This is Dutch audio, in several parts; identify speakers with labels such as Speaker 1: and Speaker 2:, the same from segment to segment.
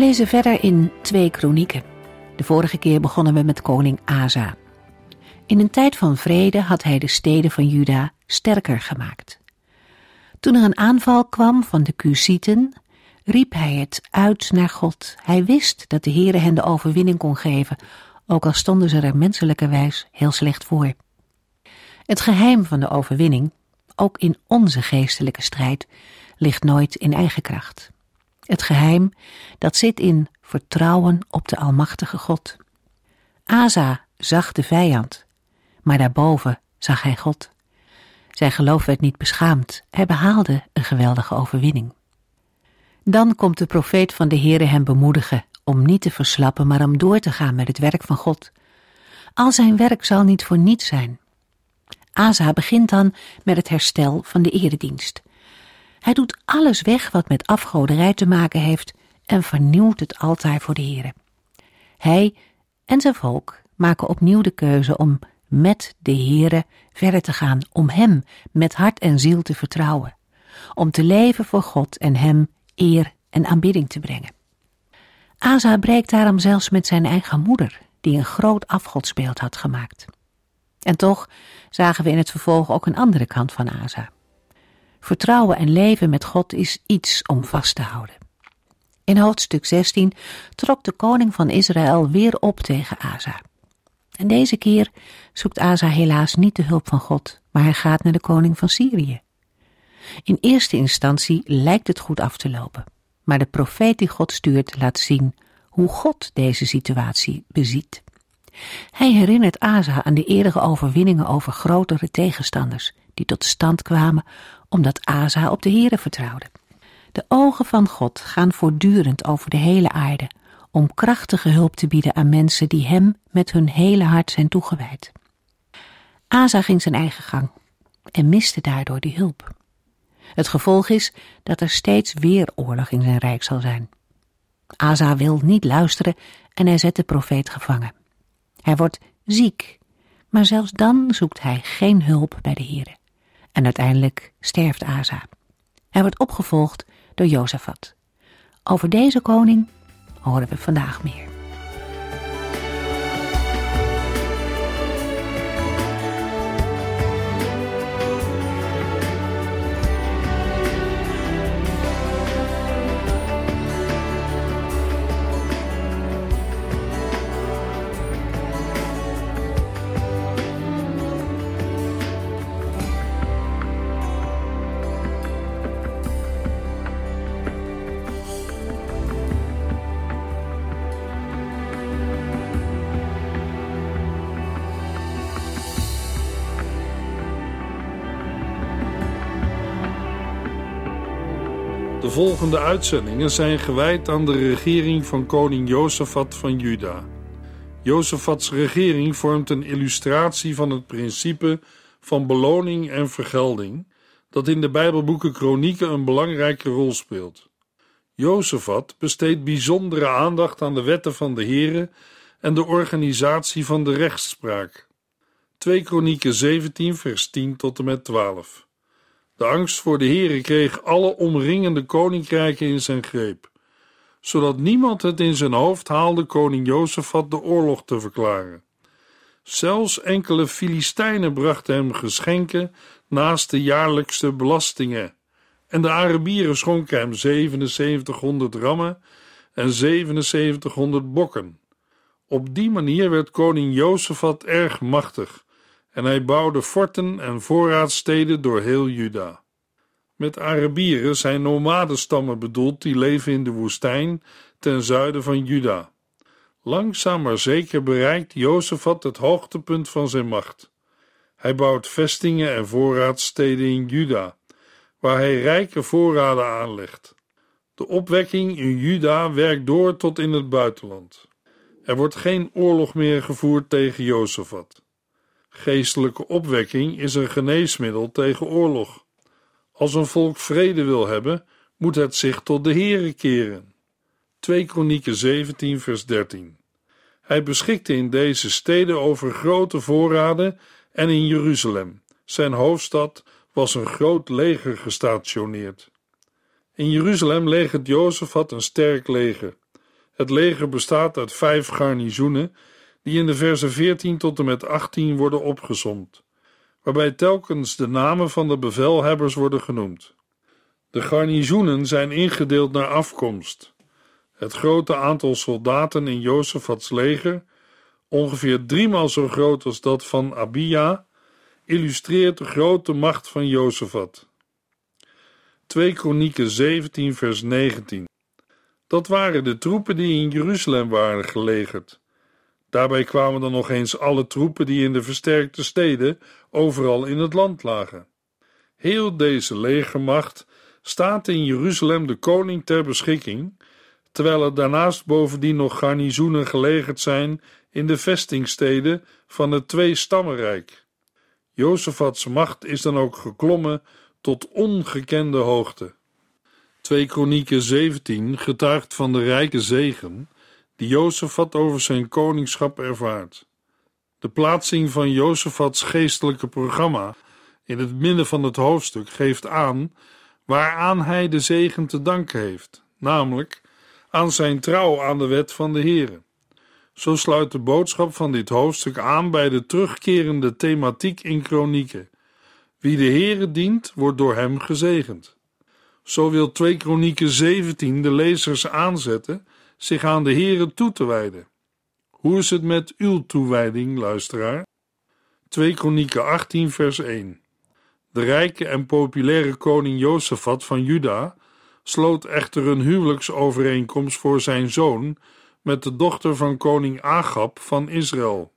Speaker 1: Lezen verder in twee kronieken. De vorige keer begonnen we met koning Asa. In een tijd van vrede had hij de steden van Juda sterker gemaakt. Toen er een aanval kwam van de Cusieten, riep hij het uit naar God. Hij wist dat de Heere hen de overwinning kon geven, ook al stonden ze er menselijkerwijs heel slecht voor. Het geheim van de overwinning, ook in onze geestelijke strijd, ligt nooit in eigen kracht. Het geheim, dat zit in vertrouwen op de Almachtige God. Asa zag de vijand, maar daarboven zag hij God. Zijn geloof werd niet beschaamd, hij behaalde een geweldige overwinning. Dan komt de profeet van de Heere hem bemoedigen om niet te verslappen, maar om door te gaan met het werk van God. Al zijn werk zal niet voor niets zijn. Asa begint dan met het herstel van de eredienst. Hij doet alles weg wat met afgoderij te maken heeft en vernieuwt het altaar voor de Heere. Hij en zijn volk maken opnieuw de keuze om met de Heere verder te gaan, om Hem met hart en ziel te vertrouwen, om te leven voor God en Hem eer en aanbidding te brengen. Asa breekt daarom zelfs met zijn eigen moeder, die een groot afgodsbeeld had gemaakt. En toch zagen we in het vervolg ook een andere kant van Asa. Vertrouwen en leven met God is iets om vast te houden. In hoofdstuk 16 trok de koning van Israël weer op tegen Asa. En deze keer zoekt Asa helaas niet de hulp van God, maar hij gaat naar de koning van Syrië. In eerste instantie lijkt het goed af te lopen, maar de profeet die God stuurt laat zien hoe God deze situatie beziet. Hij herinnert Asa aan de eerdere overwinningen over grotere tegenstanders, die tot stand kwamen omdat Asa op de Heere vertrouwde. De ogen van God gaan voortdurend over de hele aarde om krachtige hulp te bieden aan mensen die hem met hun hele hart zijn toegewijd. Asa ging zijn eigen gang en miste daardoor die hulp. Het gevolg is dat er steeds weer oorlog in zijn rijk zal zijn. Asa wil niet luisteren en hij zet de profeet gevangen. Hij wordt ziek, maar zelfs dan zoekt hij geen hulp bij de Heere. En uiteindelijk sterft Asa. Hij wordt opgevolgd door Jozefat. Over deze koning horen we vandaag meer.
Speaker 2: De volgende uitzendingen zijn gewijd aan de regering van koning Jozefat van Juda. Jozefats regering vormt een illustratie van het principe van beloning en vergelding, dat in de Bijbelboeken Kronieken een belangrijke rol speelt. Jozefat besteedt bijzondere aandacht aan de wetten van de Here en de organisatie van de rechtspraak. 2 Kronieken 17 vers 10 tot en met 12. De angst voor de Heere kreeg alle omringende koninkrijken in zijn greep, zodat niemand het in zijn hoofd haalde koning Jozefat de oorlog te verklaren. Zelfs enkele Filistijnen brachten hem geschenken naast de jaarlijkse belastingen, en de Arabieren schonken hem 7700 rammen en 7700 bokken. Op die manier werd koning Jozefat erg machtig en hij bouwde forten en voorraadsteden door heel Juda. Met Arabieren zijn nomadenstammen bedoeld die leven in de woestijn ten zuiden van Juda. Langzaam maar zeker bereikt Jozefat het hoogtepunt van zijn macht. Hij bouwt vestingen en voorraadsteden in Juda, waar hij rijke voorraden aanlegt. De opwekking in Juda werkt door tot in het buitenland. Er wordt geen oorlog meer gevoerd tegen Jozefat. Geestelijke opwekking is een geneesmiddel tegen oorlog. Als een volk vrede wil hebben, moet het zich tot de Here keren. 2 Kronieken 17 vers 13 Hij beschikte in deze steden over grote voorraden en in Jeruzalem, zijn hoofdstad, was een groot leger gestationeerd. In Jeruzalem legert Jozefat een sterk leger. Het leger bestaat uit vijf garnizoenen, die in de versen 14 tot en met 18 worden opgezomd, waarbij telkens de namen van de bevelhebbers worden genoemd. De garnizoenen zijn ingedeeld naar afkomst. Het grote aantal soldaten in Jozefats leger, ongeveer driemaal zo groot als dat van Abia, illustreert de grote macht van Jozefat. 2 Kronieken 17 vers 19 Dat waren de troepen die in Jeruzalem waren gelegerd. Daarbij kwamen dan nog eens alle troepen die in de versterkte steden overal in het land lagen. Heel deze legermacht staat in Jeruzalem de koning ter beschikking, terwijl er daarnaast bovendien nog garnizoenen gelegerd zijn in de vestingsteden van het twee-stammenrijk. Jozefats macht is dan ook geklommen tot ongekende hoogte. 2 Kronieken 17 getuigt van de rijke zegen die Jozefat over zijn koningschap ervaart. De plaatsing van Jozefats geestelijke programma in het midden van het hoofdstuk geeft aan waaraan hij de zegen te danken heeft, namelijk aan zijn trouw aan de wet van de Heere. Zo sluit de boodschap van dit hoofdstuk aan bij de terugkerende thematiek in Kronieken. Wie de Heere dient, wordt door hem gezegend. Zo wil 2 Kronieken 17 de lezers aanzetten zich aan de Heere toe te wijden. Hoe is het met uw toewijding, luisteraar? 2 Kronieken 18 vers 1 De rijke en populaire koning Jozefat van Juda sloot echter een huwelijksovereenkomst voor zijn zoon met de dochter van koning Agab van Israël.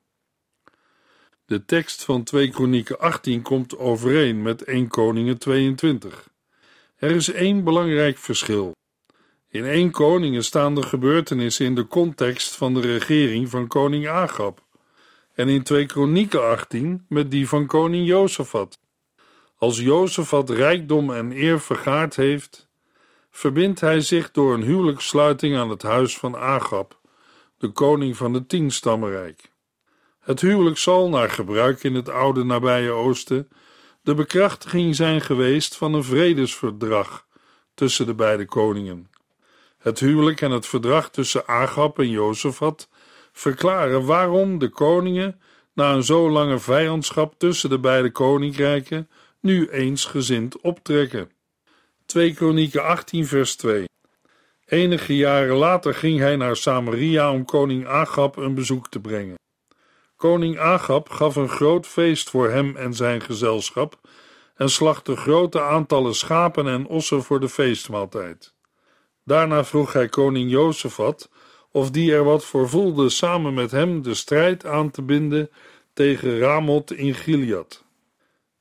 Speaker 2: De tekst van 2 Kronieken 18 komt overeen met 1 Koningen 22. Er is één belangrijk verschil. In 1 Koningen staan de gebeurtenissen in de context van de regering van koning Agab en in 2 Kronieken 18 met die van koning Jozefat. Als Jozefat rijkdom en eer vergaard heeft, verbindt hij zich door een huwelijkssluiting aan het huis van Agab, de koning van het tienstammenrijk. Het huwelijk zal, naar gebruik in het oude nabije oosten, de bekrachtiging zijn geweest van een vredesverdrag tussen de beide koningen. Het huwelijk en het verdrag tussen Agab en Jozefat verklaren waarom de koningen, na een zo lange vijandschap tussen de beide koninkrijken, nu eensgezind optrekken. 2 Kronieken 18 vers 2 Enige jaren later ging hij naar Samaria om koning Agab een bezoek te brengen. Koning Agab gaf een groot feest voor hem en zijn gezelschap en slachtte grote aantallen schapen en ossen voor de feestmaaltijd. Daarna vroeg hij koning Jozefat of die er wat voor voelde samen met hem de strijd aan te binden tegen Ramoth in Gilead.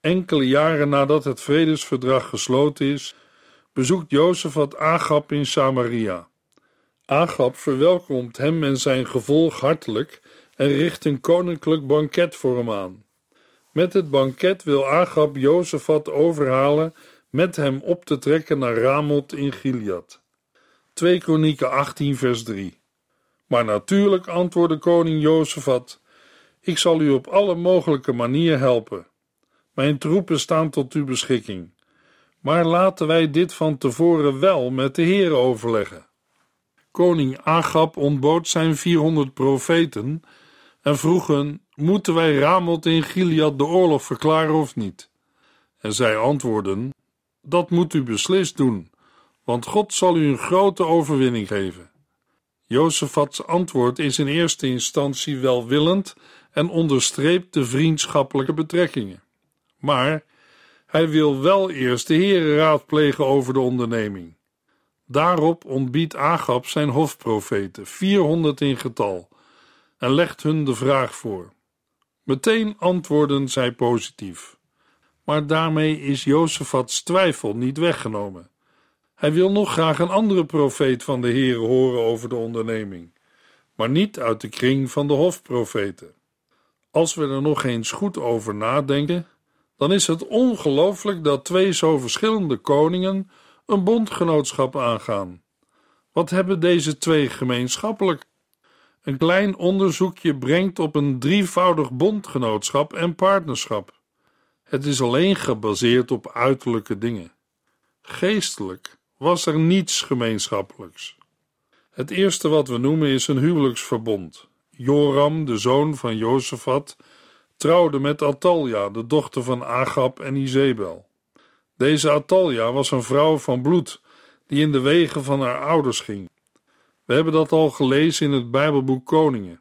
Speaker 2: Enkele jaren nadat het vredesverdrag gesloten is, bezoekt Jozefat Agab in Samaria. Agab verwelkomt hem en zijn gevolg hartelijk en richt een koninklijk banket voor hem aan. Met het banket wil Agab Jozefat overhalen met hem op te trekken naar Ramoth in Gilead. 2 Kronieken 18 vers 3 Maar natuurlijk antwoordde koning Jozefat, ik zal u op alle mogelijke manieren helpen. Mijn troepen staan tot uw beschikking. Maar laten wij dit van tevoren wel met de Heer overleggen. Koning Agab ontbood zijn 400 profeten en vroeg hun: Moeten wij Ramoth in Gilead de oorlog verklaren of niet? En zij antwoordden: Dat moet u beslist doen, want God zal u een grote overwinning geven. Jozefats antwoord is in eerste instantie welwillend en onderstreept de vriendschappelijke betrekkingen. Maar hij wil wel eerst de heren raadplegen over de onderneming. Daarop ontbiedt Agab zijn hofprofeten, 400 in getal, en legt hun de vraag voor. Meteen antwoorden zij positief. Maar daarmee is Jozefats twijfel niet weggenomen. Hij wil nog graag een andere profeet van de Heer horen over de onderneming, maar niet uit de kring van de hofprofeten. Als we er nog eens goed over nadenken, dan is het ongelooflijk dat twee zo verschillende koningen een bondgenootschap aangaan. Wat hebben deze twee gemeenschappelijk? Een klein onderzoekje brengt op een drievoudig bondgenootschap en partnerschap. Het is alleen gebaseerd op uiterlijke dingen. Geestelijk was er niets gemeenschappelijks. Het eerste wat we noemen is een huwelijksverbond. Joram, de zoon van Jozefat, trouwde met Atalja, de dochter van Agab en Izebel. Deze Atalja was een vrouw van bloed die in de wegen van haar ouders ging. We hebben dat al gelezen in het Bijbelboek Koningen.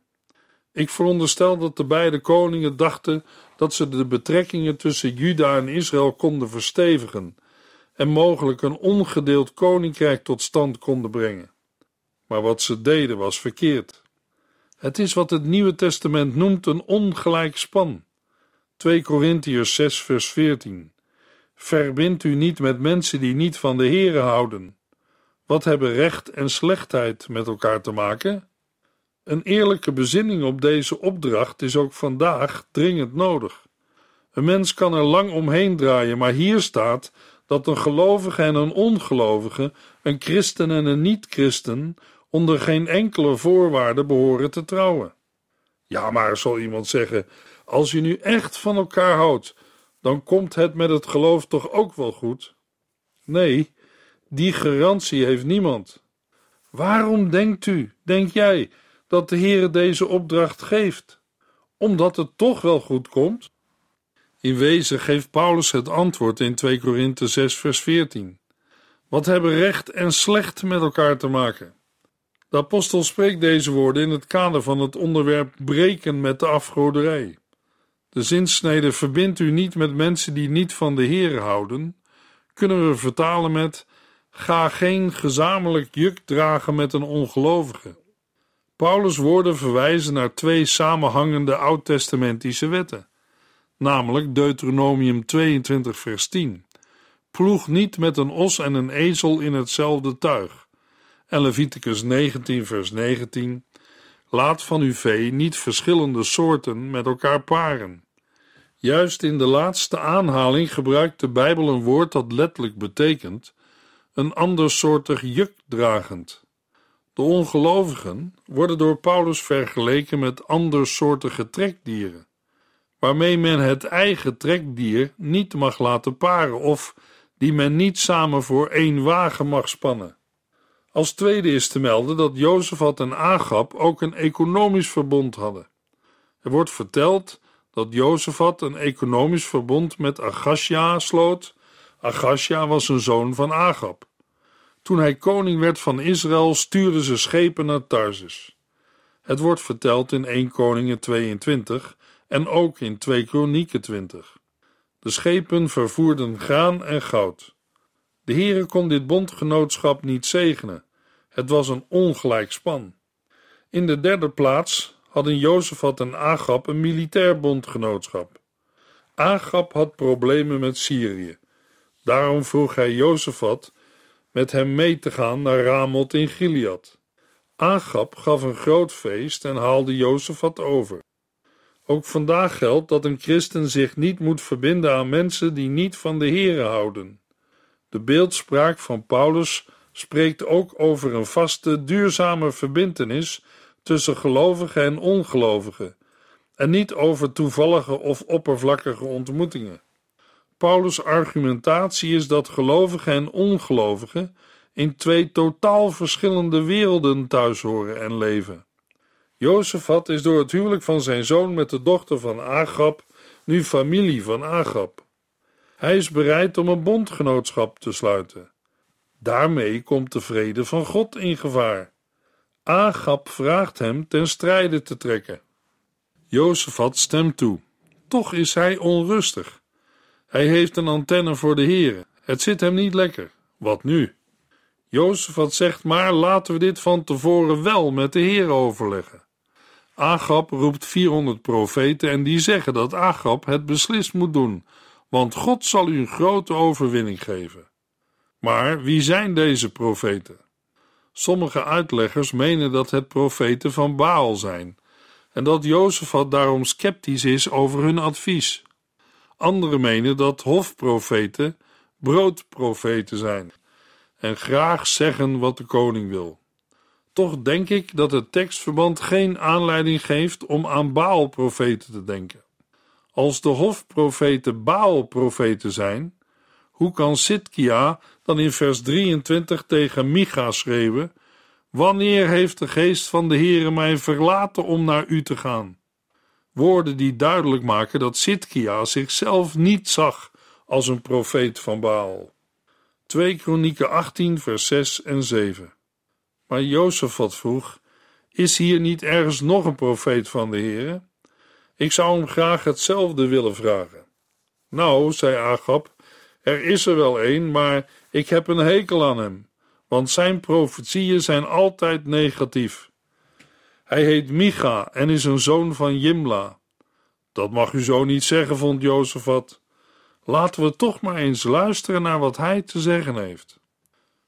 Speaker 2: Ik veronderstel dat de beide koningen dachten dat ze de betrekkingen tussen Juda en Israël konden verstevigen en mogelijk een ongedeeld koninkrijk tot stand konden brengen. Maar wat ze deden was verkeerd. Het is wat het Nieuwe Testament noemt een ongelijk span. 2 Korintiërs 6 vers 14 Verbind u niet met mensen die niet van de Here houden. Wat hebben recht en slechtheid met elkaar te maken? Een eerlijke bezinning op deze opdracht is ook vandaag dringend nodig. Een mens kan er lang omheen draaien, maar hier staat dat een gelovige en een ongelovige, een christen en een niet-christen, onder geen enkele voorwaarde behoren te trouwen. Ja, maar zal iemand zeggen: als je nu echt van elkaar houdt, dan komt het met het geloof toch ook wel goed? Nee, die garantie heeft niemand. Waarom denkt u, denk jij, dat de Heer deze opdracht geeft? Omdat het toch wel goed komt? In wezen geeft Paulus het antwoord in 2 Korinthe 6 vers 14. Wat hebben recht en slecht met elkaar te maken? De apostel spreekt deze woorden in het kader van het onderwerp breken met de afgoderij. De zinsnede verbindt u niet met mensen die niet van de Heer houden, kunnen we vertalen met ga geen gezamenlijk juk dragen met een ongelovige. Paulus' woorden verwijzen naar twee samenhangende oud-testamentische wetten, namelijk Deuteronomium 22 vers 10. Ploeg niet met een os en een ezel in hetzelfde tuig. En Leviticus 19 vers 19. Laat van uw vee niet verschillende soorten met elkaar paren. Juist in de laatste aanhaling gebruikt de Bijbel een woord dat letterlijk betekent een andersoortig juk dragend. De ongelovigen worden door Paulus vergeleken met andersoortige trekdieren, waarmee men het eigen trekdier niet mag laten paren of die men niet samen voor één wagen mag spannen. Als tweede is te melden dat Jozefat en Agab ook een economisch verbond hadden. Er wordt verteld dat Jozefat een economisch verbond met Agasja sloot. Agasja was een zoon van Agab. Toen hij koning werd van Israël, stuurden ze schepen naar Tarsus. Het wordt verteld in 1 Koningen 22 en ook in 2 Kronieken 20. De schepen vervoerden graan en goud. De Heere kon dit bondgenootschap niet zegenen. Het was een ongelijk span. In de derde plaats hadden Jozefat en Agab een militair bondgenootschap. Agab had problemen met Syrië. Daarom vroeg hij Jozefat met hem mee te gaan naar Ramoth in Gilead. Agab gaf een groot feest en haalde Jozefat over. Ook vandaag geldt dat een christen zich niet moet verbinden aan mensen die niet van de Here houden. De beeldspraak van Paulus spreekt ook over een vaste, duurzame verbintenis tussen gelovigen en ongelovigen, en niet over toevallige of oppervlakkige ontmoetingen. Paulus' argumentatie is dat gelovigen en ongelovigen in twee totaal verschillende werelden thuis horen en leven. Jozefat is door het huwelijk van zijn zoon met de dochter van Agab nu familie van Agab. Hij is bereid om een bondgenootschap te sluiten. Daarmee komt de vrede van God in gevaar. Agab vraagt hem ten strijde te trekken. Jozefat stemt toe. Toch is hij onrustig. Hij heeft een antenne voor de heren. Het zit hem niet lekker. Wat nu? Jozefat zegt maar laten we dit van tevoren wel met de heren overleggen. Agab roept 400 profeten en die zeggen dat Agab het beslist moet doen, want God zal u een grote overwinning geven. Maar wie zijn deze profeten? Sommige uitleggers menen dat het profeten van Baal zijn en dat Jozefat daarom sceptisch is over hun advies. Anderen menen dat hofprofeten broodprofeten zijn en graag zeggen wat de koning wil. Toch denk ik dat het tekstverband geen aanleiding geeft om aan Baal-profeten te denken. Als de hofprofeten Baal-profeten zijn, hoe kan Sitkia dan in vers 23 tegen Micha schreeuwen: Wanneer heeft de geest van de Heere mij verlaten om naar u te gaan? Woorden die duidelijk maken dat Sitkia zichzelf niet zag als een profeet van Baal. 2 Kronieken 18 vers 6 en 7 Maar Jozefat vroeg, is hier niet ergens nog een profeet van de Heere? Ik zou hem graag hetzelfde willen vragen. Nou, zei Agab, er is er wel een, maar ik heb een hekel aan hem, want zijn profetieën zijn altijd negatief. Hij heet Micha en is een zoon van Jimla. Dat mag u zo niet zeggen, vond Jozefat. Laten we toch maar eens luisteren naar wat hij te zeggen heeft.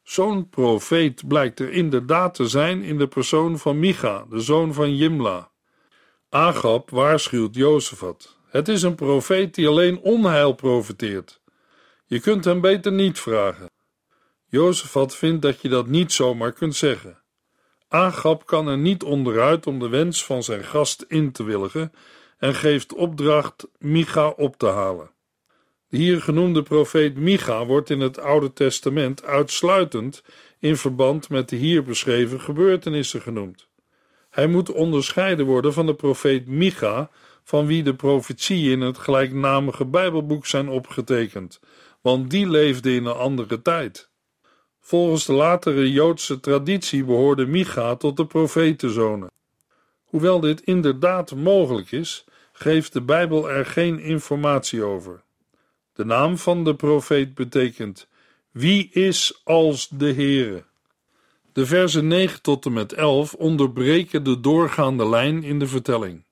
Speaker 2: Zo'n profeet blijkt er inderdaad te zijn in de persoon van Micha, de zoon van Jimla. Agab waarschuwt Jozefat. Het is een profeet die alleen onheil profeteert. Je kunt hem beter niet vragen. Jozefat vindt dat je dat niet zomaar kunt zeggen. Agab kan er niet onderuit om de wens van zijn gast in te willigen en geeft opdracht Micha op te halen. De hier genoemde profeet Micha wordt in het Oude Testament uitsluitend in verband met de hier beschreven gebeurtenissen genoemd. Hij moet onderscheiden worden van de profeet Micha, van wie de profetieën in het gelijknamige Bijbelboek zijn opgetekend, want die leefde in een andere tijd. Volgens de latere Joodse traditie behoorde Micha tot de profetenzonen. Hoewel dit inderdaad mogelijk is, geeft de Bijbel er geen informatie over. De naam van de profeet betekent: Wie is als de Heere? De versen 9 tot en met 11 onderbreken de doorgaande lijn in de vertelling,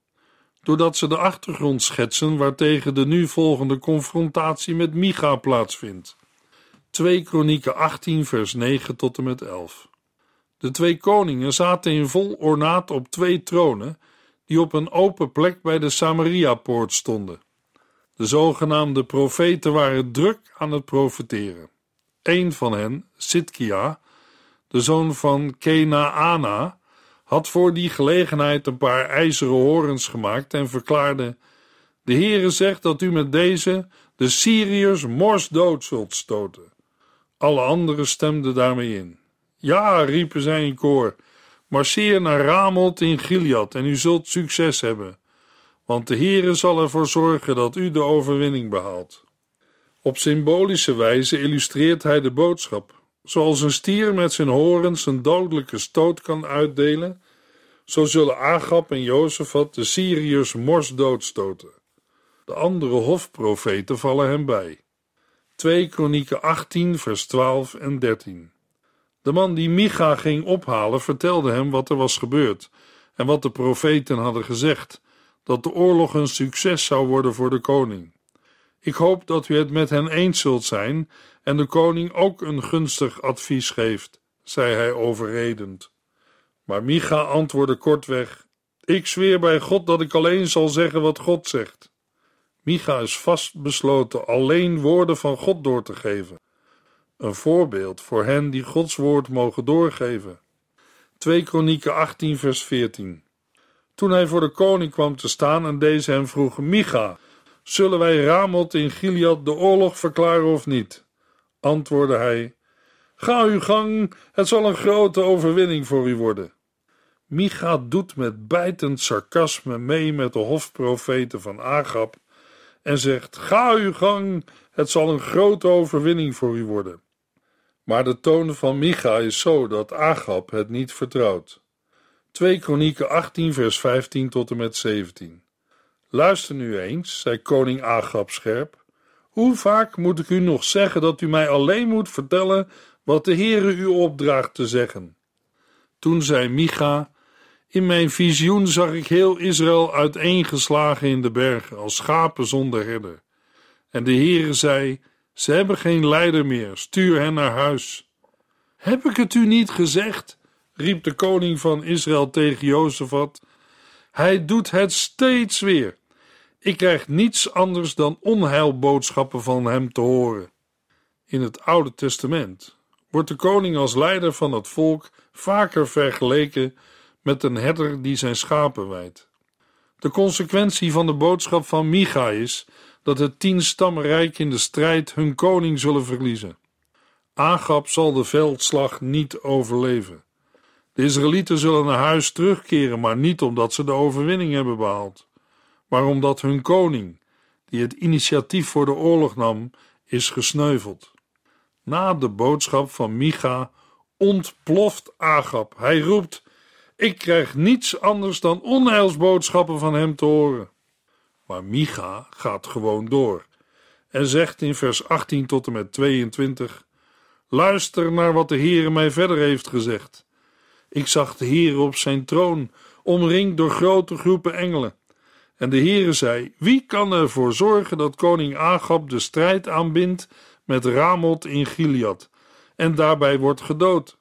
Speaker 2: doordat ze de achtergrond schetsen waartegen de nu volgende confrontatie met Micha plaatsvindt. 2 Kronieken 18 vers 9 tot en met 11. De twee koningen zaten in vol ornaat op twee tronen die op een open plek bij de Samaria-poort stonden. De zogenaamde profeten waren druk aan het profeteren. Een van hen, Sitkia, de zoon van Kenaana, had voor die gelegenheid een paar ijzeren horens gemaakt en verklaarde: De Heere zegt dat u met deze de Syriërs morsdood zult stoten. Alle anderen stemden daarmee in. Ja, riepen zij in koor, marcheer naar Ramot in Gilead en u zult succes hebben, want de Heere zal ervoor zorgen dat u de overwinning behaalt. Op symbolische wijze illustreert hij de boodschap. Zoals een stier met zijn horens een dodelijke stoot kan uitdelen, zo zullen Agab en Jozefat de Syriërs mors doodstoten. De andere hofprofeten vallen hem bij. 2 Kronieken 18 vers 12 en 13 De man die Micha ging ophalen vertelde hem wat er was gebeurd en wat de profeten hadden gezegd, dat de oorlog een succes zou worden voor de koning. Ik hoop dat u het met hen eens zult zijn en de koning ook een gunstig advies geeft, zei hij overredend. Maar Micha antwoordde kortweg: Ik zweer bij God dat ik alleen zal zeggen wat God zegt. Micha is vastbesloten alleen woorden van God door te geven. Een voorbeeld voor hen die Gods woord mogen doorgeven. 2 Kronieken 18 vers 14 Toen hij voor de koning kwam te staan en deze hem vroeg: Micha, zullen wij Ramot in Gilead de oorlog verklaren of niet? Antwoordde hij: Ga uw gang, het zal een grote overwinning voor u worden. Micha doet met bijtend sarcasme mee met de hofprofeten van Agab en zegt: Ga uw gang, het zal een grote overwinning voor u worden. Maar de toon van Micha is zo dat Agab het niet vertrouwt. 2 Kronieken 18 vers 15 tot en met 17 Luister nu eens, zei koning Agab scherp. Hoe vaak moet ik u nog zeggen dat u mij alleen moet vertellen wat de Heere u opdraagt te zeggen? Toen zei Micha: In mijn visioen zag ik heel Israël uiteengeslagen in de bergen, als schapen zonder herder. En de Heere zei: Ze hebben geen leider meer, stuur hen naar huis. Heb ik het u niet gezegd? Riep de koning van Israël tegen Jozefat. Hij doet het steeds weer. Ik krijg niets anders dan onheilboodschappen van hem te horen. In het Oude Testament wordt de koning als leider van het volk vaker vergeleken met een herder die zijn schapen wijdt. De consequentie van de boodschap van Micha is dat het tienstammenrijk in de strijd hun koning zullen verliezen. Agab zal de veldslag niet overleven. De Israëlieten zullen naar huis terugkeren, maar niet omdat ze de overwinning hebben behaald, maar omdat hun koning, die het initiatief voor de oorlog nam, is gesneuveld. Na de boodschap van Micha ontploft Agab. Hij roept: Ik krijg niets anders dan onheilsboodschappen van hem te horen. Maar Micha gaat gewoon door en zegt in vers 18 tot en met 22: Luister naar wat de Heere mij verder heeft gezegd. Ik zag de Heere op zijn troon, omringd door grote groepen engelen. En de Heere zei: Wie kan ervoor zorgen dat koning Agab de strijd aanbindt met Ramot in Gilead en daarbij wordt gedood?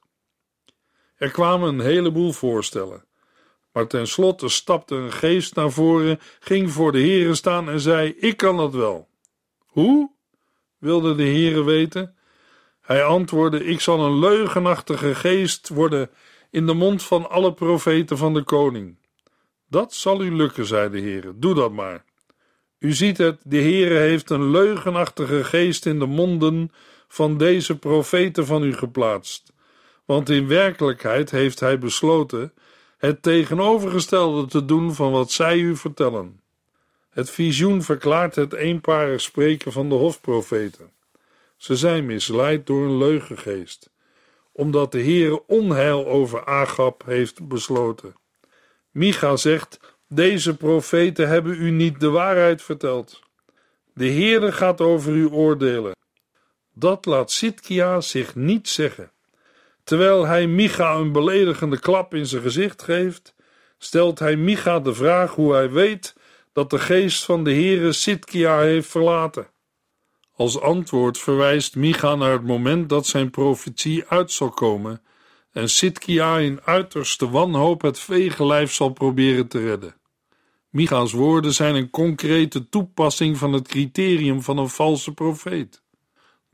Speaker 2: Er kwamen een heleboel voorstellen. Maar tenslotte stapte een geest naar voren, ging voor de Heere staan en zei: Ik kan dat wel. Hoe? wilde de Heere weten. Hij antwoordde: Ik zal een leugenachtige geest worden in de mond van alle profeten van de koning. Dat zal u lukken, zei de Heere. Doe dat maar. U ziet het, de Heere heeft een leugenachtige geest in de monden van deze profeten van u geplaatst. Want in werkelijkheid heeft hij besloten het tegenovergestelde te doen van wat zij u vertellen. Het visioen verklaart het eenparig spreken van de hofprofeten. Ze zijn misleid door een leugengeest, omdat de Heere onheil over Agab heeft besloten. Micha zegt: Deze profeten hebben u niet de waarheid verteld. De Heere gaat over u oordelen. Dat laat Sitkia zich niet zeggen. Terwijl hij Micha een beledigende klap in zijn gezicht geeft, stelt hij Micha de vraag hoe hij weet dat de geest van de Heere Sitkia heeft verlaten. Als antwoord verwijst Micha naar het moment dat zijn profetie uit zal komen en Sitkia in uiterste wanhoop het vegenlijf zal proberen te redden. Micha's woorden zijn een concrete toepassing van het criterium van een valse profeet.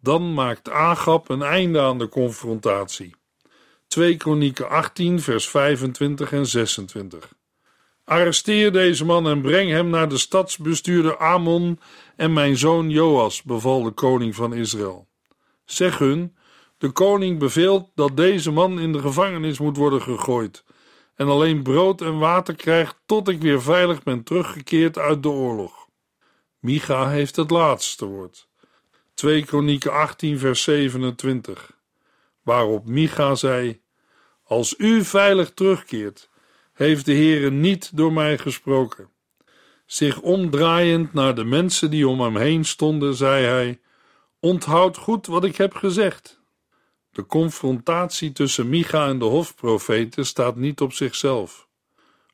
Speaker 2: Dan maakt Agab een einde aan de confrontatie. 2 Kronieken 18 vers 25 en 26 Arresteer deze man en breng hem naar de stadsbestuurder Amon en mijn zoon Joas, beval de koning van Israël. Zeg hun: de koning beveelt dat deze man in de gevangenis moet worden gegooid en alleen brood en water krijgt tot ik weer veilig ben teruggekeerd uit de oorlog. Micha heeft het laatste woord. 2 Kronieken 18 vers 27 Waarop Micha zei: Als u veilig terugkeert, heeft de Heere niet door mij gesproken. Zich omdraaiend naar de mensen die om hem heen stonden, zei hij: Onthoud goed wat ik heb gezegd. De confrontatie tussen Micha en de hofprofeten staat niet op zichzelf.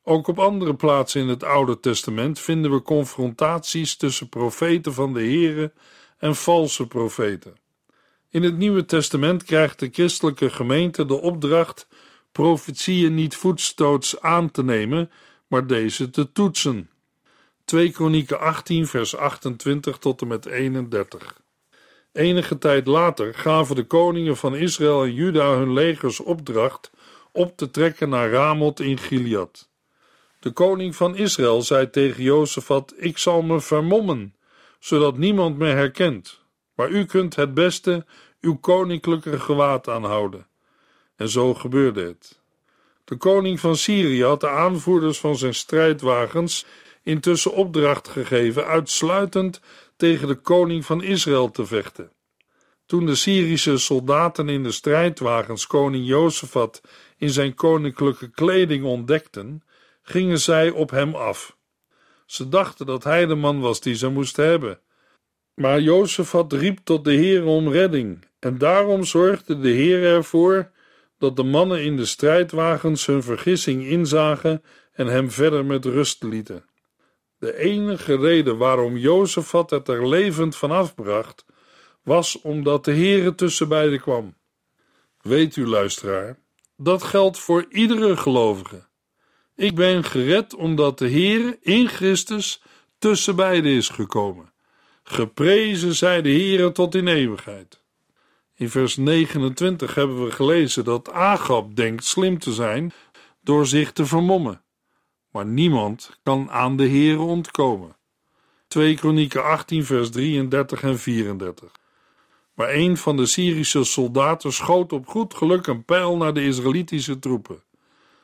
Speaker 2: Ook op andere plaatsen in het Oude Testament vinden we confrontaties tussen profeten van de Heere en valse profeten. In het Nieuwe Testament krijgt de christelijke gemeente de opdracht profetieën niet voetstoots aan te nemen, maar deze te toetsen. 2 Kronieken 18 vers 28 tot en met 31 Enige tijd later gaven de koningen van Israël en Juda hun legers opdracht op te trekken naar Ramoth in Gilead. De koning van Israël zei tegen Jozefat: Ik zal me vermommen, zodat niemand me herkent. Maar u kunt het beste uw koninklijke gewaad aanhouden. En zo gebeurde het. De koning van Syrië had de aanvoerders van zijn strijdwagens intussen opdracht gegeven uitsluitend tegen de koning van Israël te vechten. Toen de Syrische soldaten in de strijdwagens koning Jozefat in zijn koninklijke kleding ontdekten, gingen zij op hem af. Ze dachten dat hij de man was die ze moesten hebben. Maar Jozefat riep tot de Heer om redding, en daarom zorgde de Heer ervoor dat de mannen in de strijdwagens hun vergissing inzagen en hem verder met rust lieten. De enige reden waarom Jozefat het er levend van afbracht, was omdat de Heere tussen beiden kwam. Weet u, luisteraar, dat geldt voor iedere gelovige. Ik ben gered omdat de Heere in Christus tussen beiden is gekomen. Geprezen zij de Heere tot in eeuwigheid. In vers 29 hebben we gelezen dat Agab denkt slim te zijn door zich te vermommen. Maar niemand kan aan de Heere ontkomen. 2 Kronieken 18 vers 33 en 34 Maar een van de Syrische soldaten schoot op goed geluk een pijl naar de Israëlitische troepen.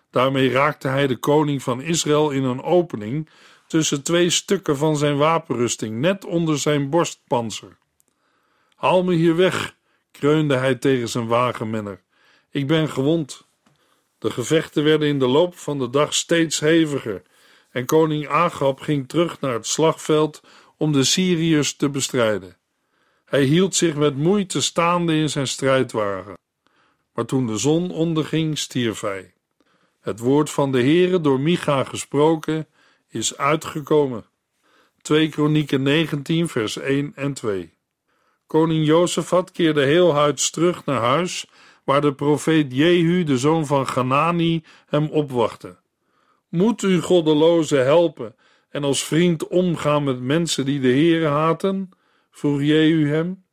Speaker 2: Daarmee raakte hij de koning van Israël in een opening tussen twee stukken van zijn wapenrusting, net onder zijn borstpanzer. Haal me hier weg, kreunde hij tegen zijn wagenmenner. Ik ben gewond. De gevechten werden in de loop van de dag steeds heviger en koning Agab ging terug naar het slagveld om de Syriërs te bestrijden. Hij hield zich met moeite staande in zijn strijdwagen. Maar toen de zon onderging, stierf hij. Het woord van de Heere door Micha gesproken is uitgekomen. 2 Kronieken 19 vers 1 en 2 Koning Jozefat keerde heel huids terug naar huis, waar de profeet Jehu, de zoon van Ganani, hem opwachtte. Moet u goddeloze helpen en als vriend omgaan met mensen die de Heere haten? vroeg Jehu hem.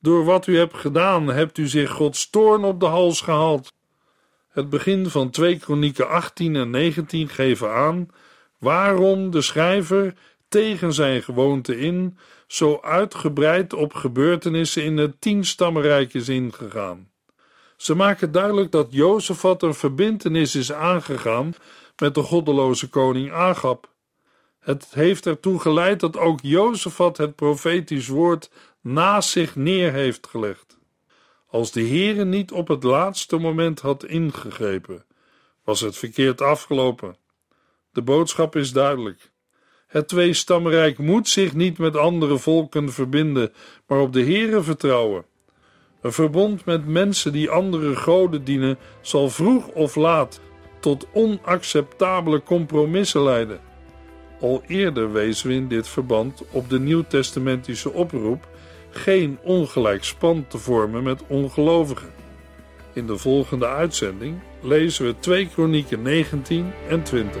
Speaker 2: Door wat u hebt gedaan, hebt u zich Gods toorn op de hals gehaald. Het begin van 2 Kronieken 18 en 19 geven aan waarom de schrijver tegen zijn gewoonte in zo uitgebreid op gebeurtenissen in het tienstammenrijk is ingegaan. Ze maken duidelijk dat Jozefat een verbintenis is aangegaan met de goddeloze koning Agab. Het heeft ertoe geleid dat ook Jozefat het profetisch woord naast zich neer heeft gelegd. Als de Heere niet op het laatste moment had ingegrepen, was het verkeerd afgelopen. De boodschap is duidelijk. Het tweestammenrijk moet zich niet met andere volken verbinden, maar op de Heere vertrouwen. Een verbond met mensen die andere goden dienen, zal vroeg of laat tot onacceptabele compromissen leiden. Al eerder wezen we in dit verband op de nieuwtestamentische oproep geen ongelijk span te vormen met ongelovigen. In de volgende uitzending lezen we 2 Kronieken 19 en 20.